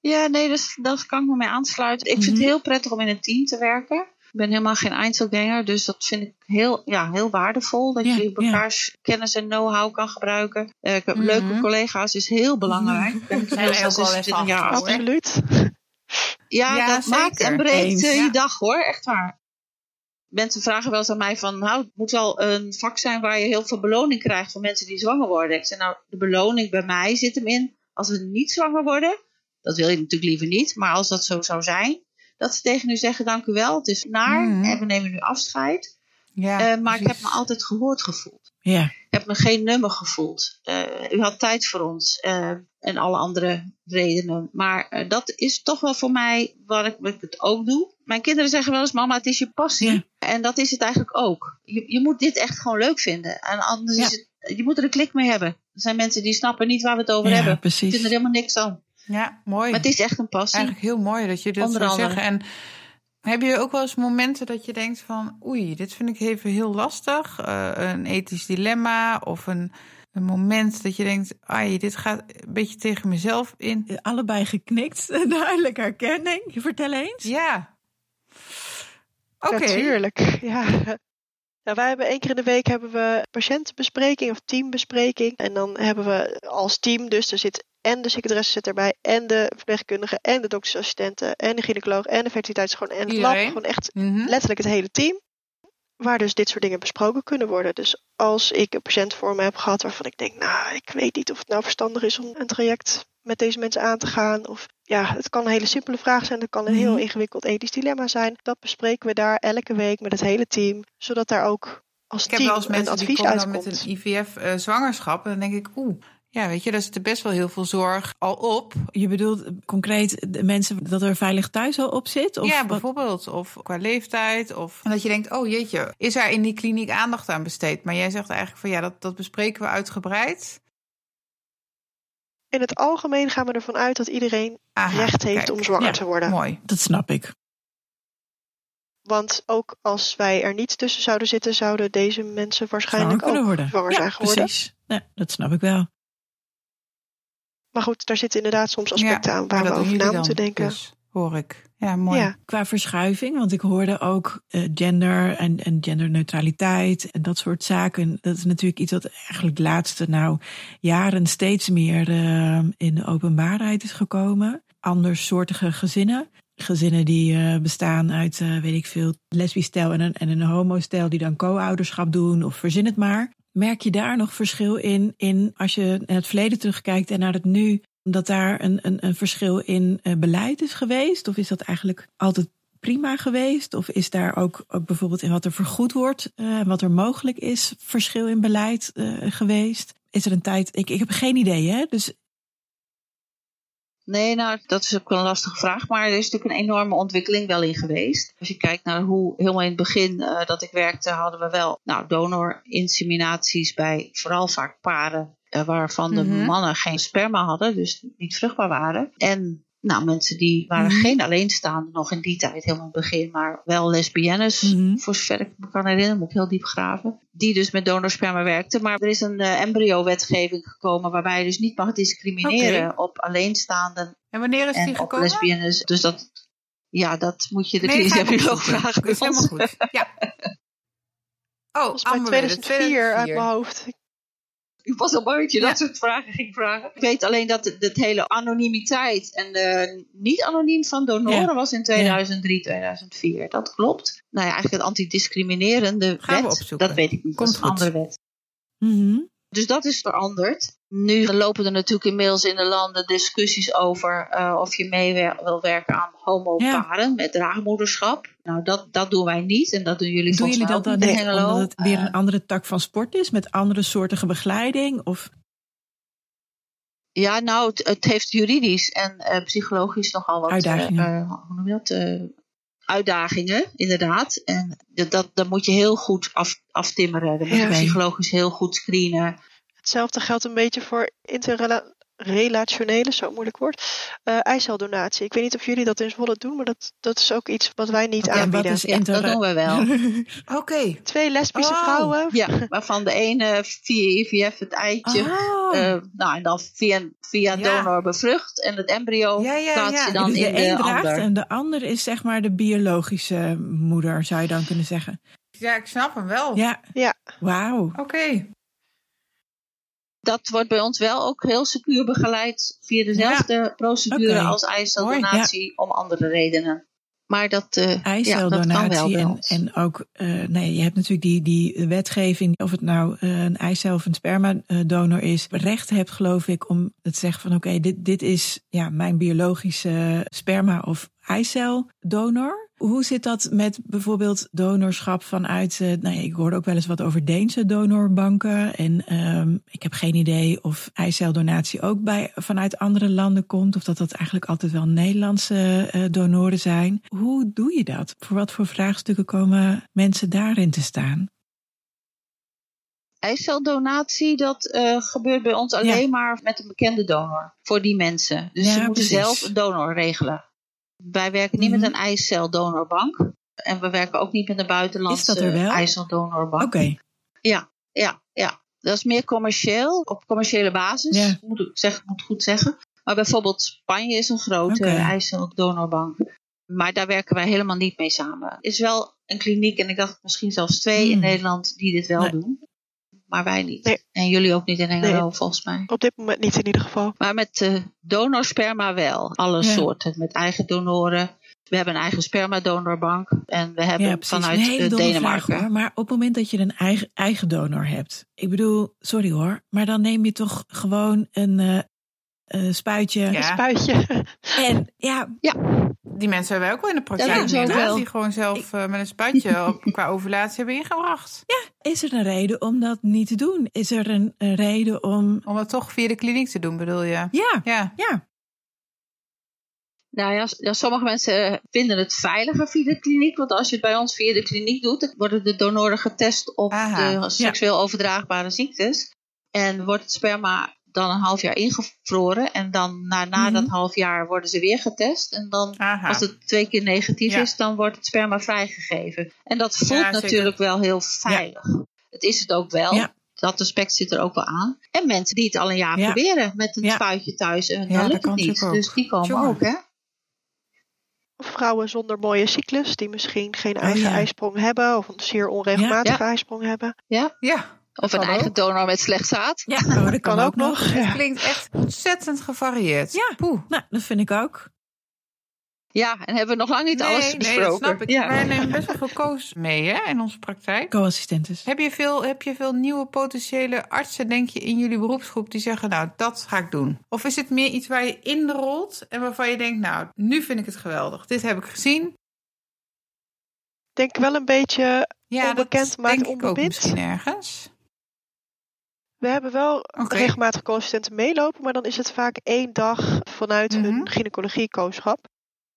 Ja, nee, dus, daar kan ik me mee aansluiten. Ik vind Mhm. het heel prettig om in een team te werken. Ik ben helemaal geen Einzelganger, dus dat vind ik heel, ja, heel waardevol. Dat Ja, je ja. elkaars kennis en know-how kan gebruiken. Eh, ik heb Mhm. leuke collega's is heel belangrijk. Ik ben Zijn wij inmiddels ook al wel even 26 jaar af en oud. toe, hè? absoluut. Ja, Ja, dat zeker. maakt en breekt Ja. je dag hoor, echt waar. Mensen vragen wel eens aan mij van, nou, het moet wel een vak zijn waar je heel veel beloning krijgt van mensen die zwanger worden. Ik zeg nou, de beloning bij mij zit hem in, als we niet zwanger worden, dat wil je natuurlijk liever niet, maar als dat zo zou zijn, dat ze tegen u zeggen, dank u wel, het is naar Mhm. en we nemen nu afscheid. Ja, Eh, maar ik heb me altijd gehoord gevoeld. Ja, heb me geen nummer gevoeld. Eh, u had tijd voor ons eh, en alle andere redenen. Maar eh, dat is toch wel voor mij waar ik, ik het ook doe. Mijn kinderen zeggen wel eens: Mama, het is je passie. Ja. En dat is het eigenlijk ook. Je, je moet dit echt gewoon leuk vinden. En anders Ja. is het, je moet er een klik mee hebben. Er zijn mensen die snappen niet waar we het over ja hebben. Die precies. vinden er helemaal niks aan. Ja, mooi. Maar het is echt een passie. Eigenlijk heel mooi dat je dit Onder zo andere. zeggen. En heb je ook wel eens momenten dat je denkt van... oei, dit vind ik even heel lastig. eh, een ethisch dilemma of een, een moment dat je denkt... ai, dit gaat een beetje tegen mezelf in. Allebei geknikt, duidelijk herkenning. Vertel eens. Ja. Oké. Natuurlijk, ja. Nou, wij hebben één keer in de week hebben we patiëntenbespreking of teambespreking. En dan hebben we als team, dus er zit en de secretaresse zit erbij, en de verpleegkundige, en de doktersassistenten, en de gynaecoloog, en de fertiliteits, en het lab. Gewoon echt Mhm. letterlijk het hele team. Waar dus dit soort dingen besproken kunnen worden. Dus als ik een patiënt voor me heb gehad waarvan ik denk, nou, ik weet niet of het nou verstandig is om een traject met deze mensen aan te gaan. Of ja, het kan een hele simpele vraag zijn, het kan een heel Mhm. ingewikkeld ethisch dilemma zijn. Dat bespreken we daar elke week met het hele team, zodat daar ook als Ik heb wel eens een mensen die advies komen dan uitkomt. met een IVF-zwangerschap. en dan denk ik, oeh, ja, weet je, daar zit er best wel heel veel zorg al op. Je bedoelt concreet de mensen dat er veilig thuis al op zit? Of ja, bijvoorbeeld. Of qua leeftijd. Of en dat je denkt, oh jeetje, is er in die kliniek aandacht aan besteed? Maar jij zegt eigenlijk van ja, dat, dat bespreken we uitgebreid. In het algemeen gaan we ervan uit dat iedereen Aha, recht heeft kijk. om zwanger Ja, te worden. Mooi. Dat snap ik. Want ook als wij er niet tussen zouden zitten, zouden deze mensen waarschijnlijk Zwanger kunnen ook worden. zwanger ja, zijn geworden. precies. Ja, dat snap ik wel. Maar goed, daar zitten inderdaad soms aspecten aan waar we over na moeten denken. Dus, hoor ik. Ja, mooi. Ja. Qua verschuiving, want ik hoorde ook eh, gender en, en genderneutraliteit en dat soort zaken. Dat is natuurlijk iets wat eigenlijk de laatste nou, jaren steeds meer eh, in de openbaarheid is gekomen. Andersoortige gezinnen. Gezinnen die eh, bestaan uit, eh, weet ik veel, lesbisch stel en een, en een homo-stel die dan co-ouderschap doen of verzin het maar. Merk je daar nog verschil in, in als je naar het verleden terugkijkt en naar het nu? Dat daar een, een, een verschil in eh, beleid is geweest? Of is dat eigenlijk altijd prima geweest? Of is daar ook, ook bijvoorbeeld in wat er vergoed wordt, eh, wat er mogelijk is, verschil in beleid eh, geweest? Is er een tijd, ik, ik heb geen idee hè, dus Nee, nou, dat is ook een lastige vraag. Maar er is natuurlijk een enorme ontwikkeling wel in geweest. Als je kijkt naar hoe helemaal in het begin eh, dat ik werkte, hadden we wel nou, donorinseminaties bij vooral vaak paren eh, waarvan de Mhm. mannen geen sperma hadden, dus niet vruchtbaar waren. En nou, mensen die waren Mhm. geen alleenstaande nog in die tijd, helemaal in het begin, maar wel lesbiennes, Mhm. voor zover ik me kan herinneren, moet ik heel diep graven. Die dus met donorsperma werkten. Maar er is een eh, embryo-wetgeving gekomen waarbij je dus niet mag discrimineren op alleenstaanden En wanneer is die op gekomen? lesbiennes. Dus dat, ja, dat moet je de Nee, klinische vragen. Dat is helemaal goed. Ja. Oh, Volgens mij Amber, 2004 uit mijn hoofd. Ik was al bang dat je Ja. dat soort vragen ging vragen. Ik weet alleen dat het, het hele anonimiteit en de niet anoniem van donoren Ja. was in 2003, 2004. Dat klopt. Nou ja, eigenlijk het antidiscriminerende Gaan we wet, opzoeken. dat weet ik niet. Komt dat is een goed. andere wet. mhm. Dus dat is veranderd. Nu lopen er natuurlijk inmiddels in de landen discussies over eh, of je mee wil werken aan homoparen met draagmoederschap. Nou, dat, dat doen wij niet en dat doen jullie doen volgens jullie dat dan niet omdat het weer Eh, een andere tak van sport is met andere soortige begeleiding? Of Ja, nou, het, het heeft juridisch en eh, psychologisch nogal wat Uitdagingen. eh, eh, hoe noem je dat? Eh, uitdagingen, inderdaad. En dat, dat, dat moet je heel goed af, aftimmeren. Dan moet je Ja. psychologisch heel goed screenen. Hetzelfde geldt een beetje voor interrelationele, zo moeilijk woord, eh eiceldonatie. Ik weet niet of jullie dat in Zwolle doen, maar dat, dat is ook iets wat wij niet en wat aanbieden. is Ja, dat doen we wel. Oké. Twee lesbische Oh. vrouwen. Ja, waarvan de ene via IVF het eitje, Oh. eh, nou en dan via, via een Ja. donor bevrucht. En het embryo Ja, ja, plaats ja. je dan dus de in de een draagt ander. en de ander is zeg maar de biologische moeder, zou je dan kunnen zeggen. Ja, ik snap hem wel. Ja. Ja. Wauw. Oké. Dat wordt bij ons wel ook heel secuur begeleid via dezelfde procedure als eiceldonatie om andere redenen. Maar dat, eh ja, dat kan wel Eiceldonatie bij en, ons. en ook, eh, nee, je hebt natuurlijk die, die wetgeving, of het nou eh, een eicel of een spermadonor is, recht hebt geloof ik om het zeggen van oké, dit, dit is ja, mijn biologische sperma of eiceldonor. Hoe zit dat met bijvoorbeeld donorschap vanuit, eh, nou ja, ik hoorde ook wel eens wat over Deense donorbanken. En ehm, ik heb geen idee of eiceldonatie ook bij, vanuit andere landen komt. Of dat dat eigenlijk altijd wel Nederlandse eh, donoren zijn. Hoe doe je dat? Voor wat voor vraagstukken komen mensen daarin te staan? Eiceldonatie, dat eh, gebeurt bij ons alleen maar met een bekende donor. Voor die mensen. Dus Ja, ze moeten precies. zelf een donor regelen. Wij werken niet Mhm. met een eiceldonorbank. En we werken ook niet met een buitenlandse Is dat er wel? eiceldonorbank. Oké, Ja, ja, ja. Dat is meer commercieel, op commerciële basis, Ja. moet ik zeg, moet goed zeggen. Maar bijvoorbeeld Spanje is een grote Oké. eiceldonorbank. Maar daar werken wij helemaal niet mee samen. Er is wel een kliniek, en ik dacht misschien zelfs twee in Hmm. Nederland, die dit wel Nee. doen. Maar wij niet. Nee. En jullie ook niet in Hengelo, Nee. volgens mij. Op dit moment niet in ieder geval. Maar met eh donorsperma wel. Alle Ja. soorten. Met eigen donoren. We hebben een eigen spermadonorbank. En we hebben Ja, vanuit een hele eh, Denemarken. vraag hoor. Maar op het moment dat je een eigen, eigen donor hebt. Ik bedoel, sorry hoor. Maar dan neem je toch gewoon een eh, eh, spuitje. Ja. Een spuitje. En ja, Die mensen hebben wij ook wel in de praktijk. Ja, dat inderdaad. Die gewoon zelf eh, met een spuitje op, qua ovulatie hebben ingebracht. is er een reden om dat niet te doen? Is er een, een reden om. Om het toch via de kliniek te doen, bedoel je? Ja, Ja. ja. Nou ja, ja, sommige mensen eh, vinden het veiliger via de kliniek. Want als je het bij ons via de kliniek doet, dan worden de donoren getest op Aha, de seksueel overdraagbare ziektes. En wordt het sperma dan een half jaar ingevroren. En dan na, na Mhm. dat half jaar worden ze weer getest. En dan, Aha. als het twee keer negatief Ja. is, dan wordt het sperma vrijgegeven. En dat voelt natuurlijk wel heel veilig. Het is het ook wel. Ja. Dat aspect zit er ook wel aan. En mensen die het al een jaar Ja. proberen met een Ja. spuitje thuis. En Ja, dan dat lukt kan het niet. natuurlijk ook. Dus die komen Tjonge. ook, hè? Of vrouwen zonder mooie cyclus, die misschien geen Oh, eigen ja. ijsprong hebben. Of een zeer onregelmatige Ja. ijsprong hebben. Ja, Of een eigen ook. donor met slecht zaad. ja oh, dat kan, ook nog. Ja. klinkt echt ontzettend gevarieerd. Ja. Poeh. Nou, dat vind ik ook. Ja, en hebben we nog lang niet Nee, alles nee, besproken. dat snap ik. Ja. Wij nemen best wel veel koos mee hè, in onze praktijk. Co-assistentes. Heb je, veel, heb je veel nieuwe potentiële artsen, denk je, in jullie beroepsgroep die zeggen, nou, dat ga ik doen? Of is het meer iets waar je inrolt en waarvan je denkt, nou, nu vind ik het geweldig. Dit heb ik gezien. Ik denk wel een beetje, Ja, Onbekend dat maakt denk ik ook onbewind. misschien ergens. We hebben wel Oké. regelmatig co-assistenten meelopen. Maar dan is het vaak één dag vanuit Mhm. hun gynaecologie-kooschap.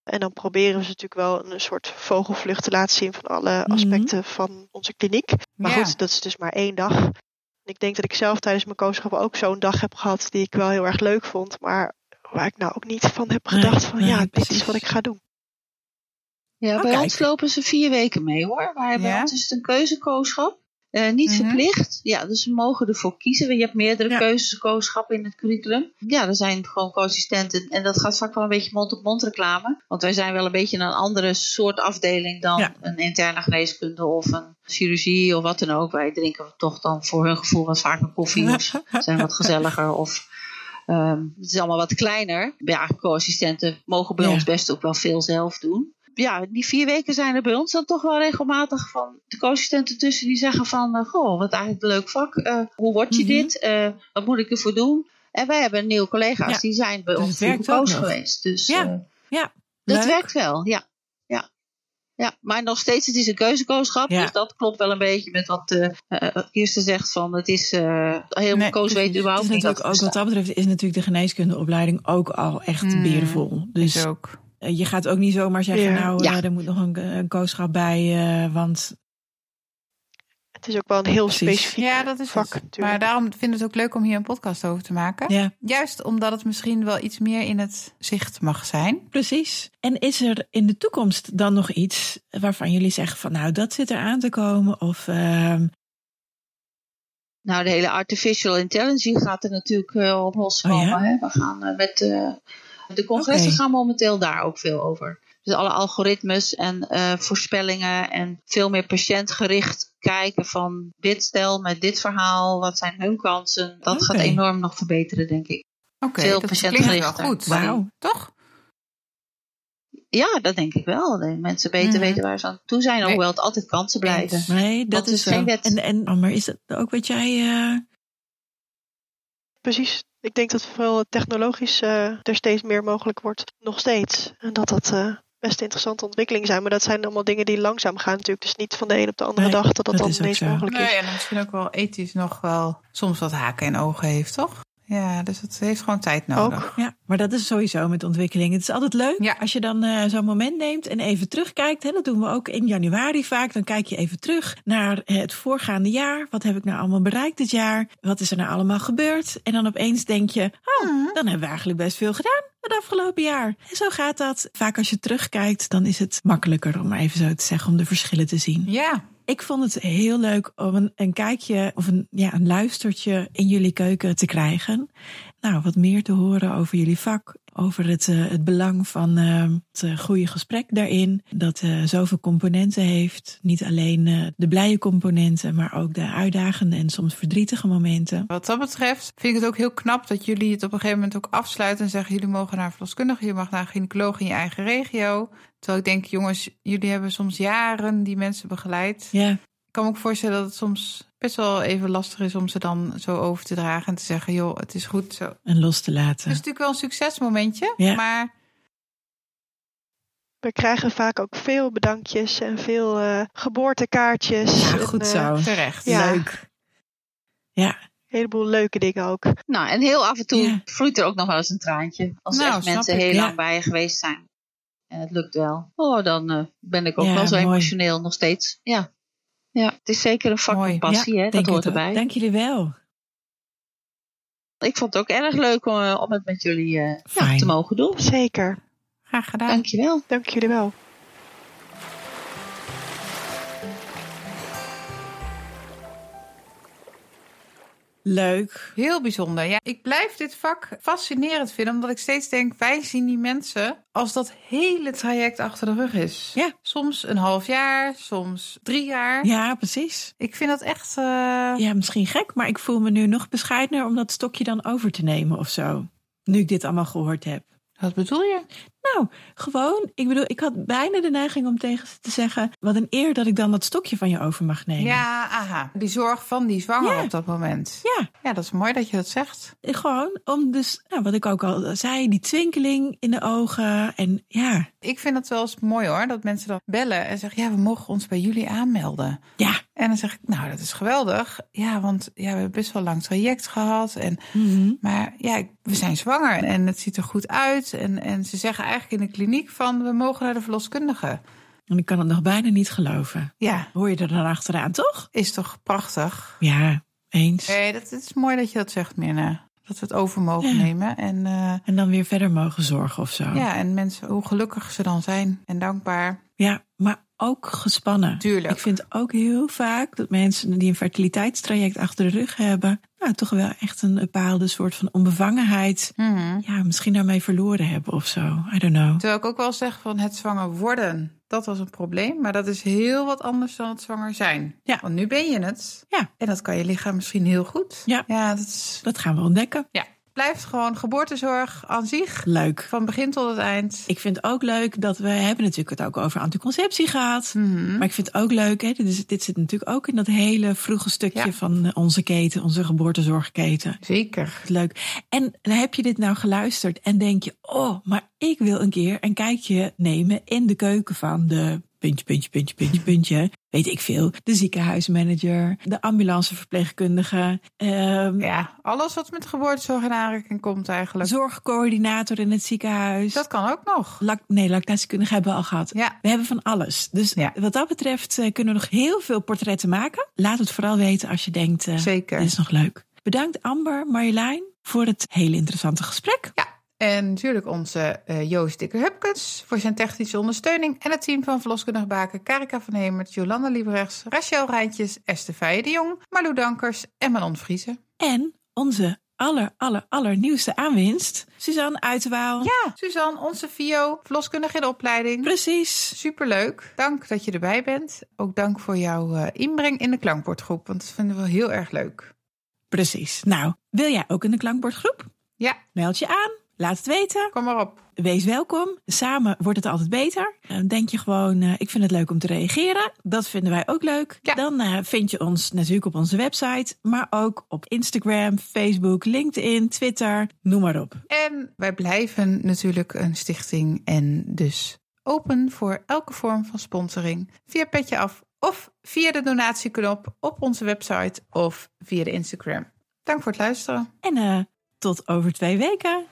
En dan proberen we ze natuurlijk wel een soort vogelvlucht te laten zien van alle Mhm. aspecten van onze kliniek. Maar Ja. goed, dat is dus maar één dag. Ik denk dat ik zelf tijdens mijn kooschap ook zo'n dag heb gehad die ik wel heel erg leuk vond. Maar waar ik nou ook niet van heb Nee, gedacht van nee, ja, dit precies. is wat ik ga doen. Ja, Oh, bij kijk. ons lopen ze vier weken mee hoor. Maar bij Ja? ons is het een keuzekooschap. Eh, niet Mhm. verplicht. Ja, dus ze mogen ervoor kiezen. Je hebt meerdere Ja. keuzes kooschappen in het curriculum. Ja, er zijn gewoon co-assistenten. En dat gaat vaak wel een beetje mond-op-mond reclame. Want wij zijn wel een beetje een andere soort afdeling dan Ja. een interne geneeskunde of een chirurgie of wat dan ook. Wij drinken toch dan voor hun gevoel wat vaker koffie of zijn wat gezelliger of... ehm, het is allemaal wat kleiner. Ja, co-assistenten mogen bij Ja. ons best ook wel veel zelf doen ja, die vier weken zijn er bij ons dan toch wel regelmatig van de co-assistenten tussen die zeggen van, eh, goh, wat eigenlijk een leuk vak. Eh, hoe word je Mhm. dit? Eh, wat moet ik ervoor doen? En wij hebben nieuwe collega's Ja. die zijn bij Dus ons het werkt vroeger ook coach nog. geweest. Dus Ja. eh, Ja, dat werkt wel, ja. ja. Ja, maar nog steeds, het is een keuzekooschap. Ja. Dus dat klopt wel een beetje met wat de uh, Kirsten zegt van, het is uh, heel Nee, veel Het is überhaupt niet ook wat dat betreft is natuurlijk de geneeskundeopleiding ook al echt Mm, berenvol. Dus ook. Eh, je gaat ook niet zomaar zeggen, Ja. nou, Ja. eh, er moet nog een, een kooschap bij, eh, want Het is ook wel een heel Precies. specifiek Ja, dat is vak het. Maar daarom vind ik het ook leuk om hier een podcast over te maken. ja, Juist omdat het misschien wel iets meer in het zicht mag zijn. precies. En is er in de toekomst dan nog iets waarvan jullie zeggen van, nou, dat zit er aan te komen? Of ehm, Nou, de hele artificial intelligence gaat er natuurlijk uh, op loskomen. Oh ja? hè? We gaan uh, met uh, de congressen gaan momenteel daar ook veel over. Dus alle algoritmes en uh, voorspellingen en veel meer patiëntgericht kijken van dit stel met dit verhaal, wat zijn hun kansen. Dat gaat enorm nog verbeteren, denk ik. Oké, Veel dat klinkt wel goed. Wauw. Toch? Ja, dat denk ik wel. De mensen beter weten waar ze aan toe zijn, Nee. hoewel het altijd kansen blijven. Nee, dat, Dat is is geen wet. En, en, oh, maar is dat ook wat jij... eh, Precies. Ik denk dat vooral technologisch eh, er steeds meer mogelijk wordt. Nog steeds. En dat dat eh, best interessante ontwikkelingen zijn. Maar dat zijn allemaal dingen die langzaam gaan natuurlijk. Dus niet van de een op de andere Nee, dag dat dat, dat dan ineens mogelijk is. Nee, en dan misschien ook wel ethisch nog wel soms wat haken en ogen heeft, toch? Ja, dus het heeft gewoon tijd nodig. Ook. Ja, maar dat is sowieso met ontwikkeling. Het is altijd leuk Ja. als je dan eh, zo'n moment neemt en even terugkijkt. Hè, dat doen we ook in januari vaak. Dan kijk je even terug naar eh, het voorgaande jaar. Wat heb ik nou allemaal bereikt dit jaar? Wat is er nou allemaal gebeurd? En dan opeens denk je, oh, dan hebben we eigenlijk best veel gedaan het afgelopen jaar. En zo gaat dat. Vaak als je terugkijkt, dan is het makkelijker om even zo te zeggen, om de verschillen te zien. Ja, Ik vond het heel leuk om een, kijkje of een, ja, een luistertje in jullie keuken te krijgen. Nou, wat meer te horen over jullie vak over het, uh, het belang van uh, het uh, goede gesprek daarin. Dat zoveel componenten heeft. Niet alleen de blije componenten, maar ook de uitdagende en soms verdrietige momenten. Wat dat betreft vind ik het ook heel knap dat jullie het op een gegeven moment ook afsluiten en zeggen: jullie mogen naar een verloskundige, je mag naar een gynaecoloog in je eigen regio. Terwijl ik denk, jongens, jullie hebben soms jaren die mensen begeleid. Ja. Ik kan me ook voorstellen dat het soms best wel even lastig is om ze dan zo over te dragen en te zeggen: joh, het is goed zo. En los te laten. Het is natuurlijk wel een succesmomentje, Ja. maar We krijgen vaak ook veel bedankjes en veel eh, geboortekaartjes. Ja, en, goed eh, zo. terecht. Ja. Leuk. Ja, Een heleboel leuke dingen ook. Nou, en heel af en toe Ja. vloeit er ook nog wel eens een traantje. Als Nou, echt mensen ik, heel ja. lang bij je geweest zijn. En het lukt wel. Oh, dan eh, ben ik ook Ja, wel zo mooi. emotioneel nog steeds. Ja. ja, het is zeker een vak Mooi. van passie, ja, hè? dat hoort erbij. Dank jullie wel. Ik vond het ook erg leuk om, eh, om het met jullie eh, te mogen doen. Zeker. Graag gedaan. Dankjewel. Dank jullie wel. Leuk. Heel bijzonder. Ja, ik blijf dit vak fascinerend vinden, omdat ik steeds denk: wij zien die mensen als dat hele traject achter de rug is. Ja. Soms een half jaar, soms drie jaar. Ja, precies. Ik vind dat echt. eh, Ja, misschien gek, maar ik voel me nu nog bescheidener om dat stokje dan over te nemen of zo. Nu ik dit allemaal gehoord heb. Wat bedoel je? Nou, gewoon, ik bedoel, ik had bijna de neiging om tegen ze te zeggen: wat een eer dat ik dan dat stokje van je over mag nemen. Ja, aha. Die zorg van die zwanger Ja. op dat moment. Ja, Ja, dat is mooi dat je dat zegt. gewoon om dus, nou, wat ik ook al zei, die twinkeling in de ogen. En ja, Ik vind het wel eens mooi hoor, dat mensen dan bellen en zeggen: ja, we mogen ons bij jullie aanmelden. ja. En dan zeg ik: nou, dat is geweldig. Ja, want ja, we hebben best wel lang traject gehad. En Mhm. Maar ja, we zijn zwanger en het ziet er goed uit. En, en ze zeggen eigenlijk in de kliniek van we mogen naar de verloskundige. En ik kan het nog bijna niet geloven. Ja, Hoor je er dan achteraan, toch? is toch prachtig? Ja, eens. Nee, dat het is mooi dat je dat zegt, Mirna. Dat we het over mogen Ja. nemen. En, eh, En dan weer verder mogen zorgen of zo. ja, en mensen, hoe gelukkig ze dan zijn en dankbaar. Ja, maar ook gespannen. Tuurlijk. Ik vind ook heel vaak dat mensen die een fertiliteitstraject achter de rug hebben, nou toch wel echt een bepaalde soort van onbevangenheid, Mhm. ja, misschien daarmee verloren hebben of zo. I don't know. Terwijl ik ook wel zeg van het zwanger worden, dat was een probleem. Maar dat is heel wat anders dan het zwanger zijn. Ja. Want nu ben je het. Ja. En dat kan je lichaam misschien heel goed. Ja. Ja, dat is, Dat gaan we ontdekken. ja. Blijft gewoon geboortezorg aan zich. Leuk. Van begin tot het eind. Ik vind het ook leuk dat we hebben natuurlijk het ook over anticonceptie gehad. Mhm. Maar ik vind het ook leuk, hè, dit, is, dit zit natuurlijk ook in dat hele vroege stukje Ja. van eh, onze keten, onze geboortezorgketen. Zeker. Leuk. En heb je dit nou geluisterd en denk je, oh, maar ik wil een keer een kijkje nemen in de keuken van de puntje, puntje, puntje, puntje, puntje. Weet ik veel. De ziekenhuismanager, de ambulanceverpleegkundige, ehm Ja, alles wat met geboortezorg in aanraking komt eigenlijk. zorgcoördinator in het ziekenhuis. Dat kan ook nog. Lac- nee, lactatiekundige hebben we al gehad. Ja. We hebben van alles. Dus Ja. wat dat betreft eh, kunnen we nog heel veel portretten maken. Laat het vooral weten als je denkt, eh, Zeker. dit is nog leuk. Bedankt Amber, Marjolein, voor het hele interessante gesprek. Ja. En natuurlijk onze eh, Joost Dikker-Hupkens voor zijn technische ondersteuning. En het team van verloskundige baken Karika van Hemert, Jolanda Liebrechts, Rachel Rijntjes, Esther Feijen de Jong, Marlou Dankers en Manon Vriezen. En onze aller, aller, allernieuwste aanwinst, Suzanne Uiterwaal. Ja, Suzanne, onze VIO, verloskundige in de opleiding. Precies. Superleuk. Dank dat je erbij bent. Ook dank voor jouw eh, inbreng in de klankbordgroep, want dat vinden we heel erg leuk. Precies. Nou, wil jij ook in de klankbordgroep? Ja, Meld je aan. Laat het weten. kom maar op. Wees welkom. Samen wordt het altijd beter. Dan denk je gewoon, eh, ik vind het leuk om te reageren. Dat vinden wij ook leuk. Ja. Dan eh, vind je ons natuurlijk op onze website, maar ook op Instagram, Facebook, LinkedIn, Twitter, noem maar op. En wij blijven natuurlijk een stichting en dus open voor elke vorm van sponsoring. Via Petje Af of via de donatieknop op onze website of via de Instagram. Dank voor het luisteren. En eh, tot over twee weken.